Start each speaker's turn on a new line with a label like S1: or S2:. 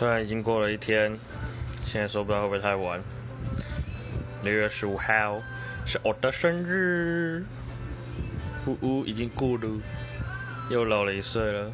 S1: 虽然已经过了一天现在说不知道会不会太晚。六月十五号是我的生日。呜呜已经过了。又老了一岁了。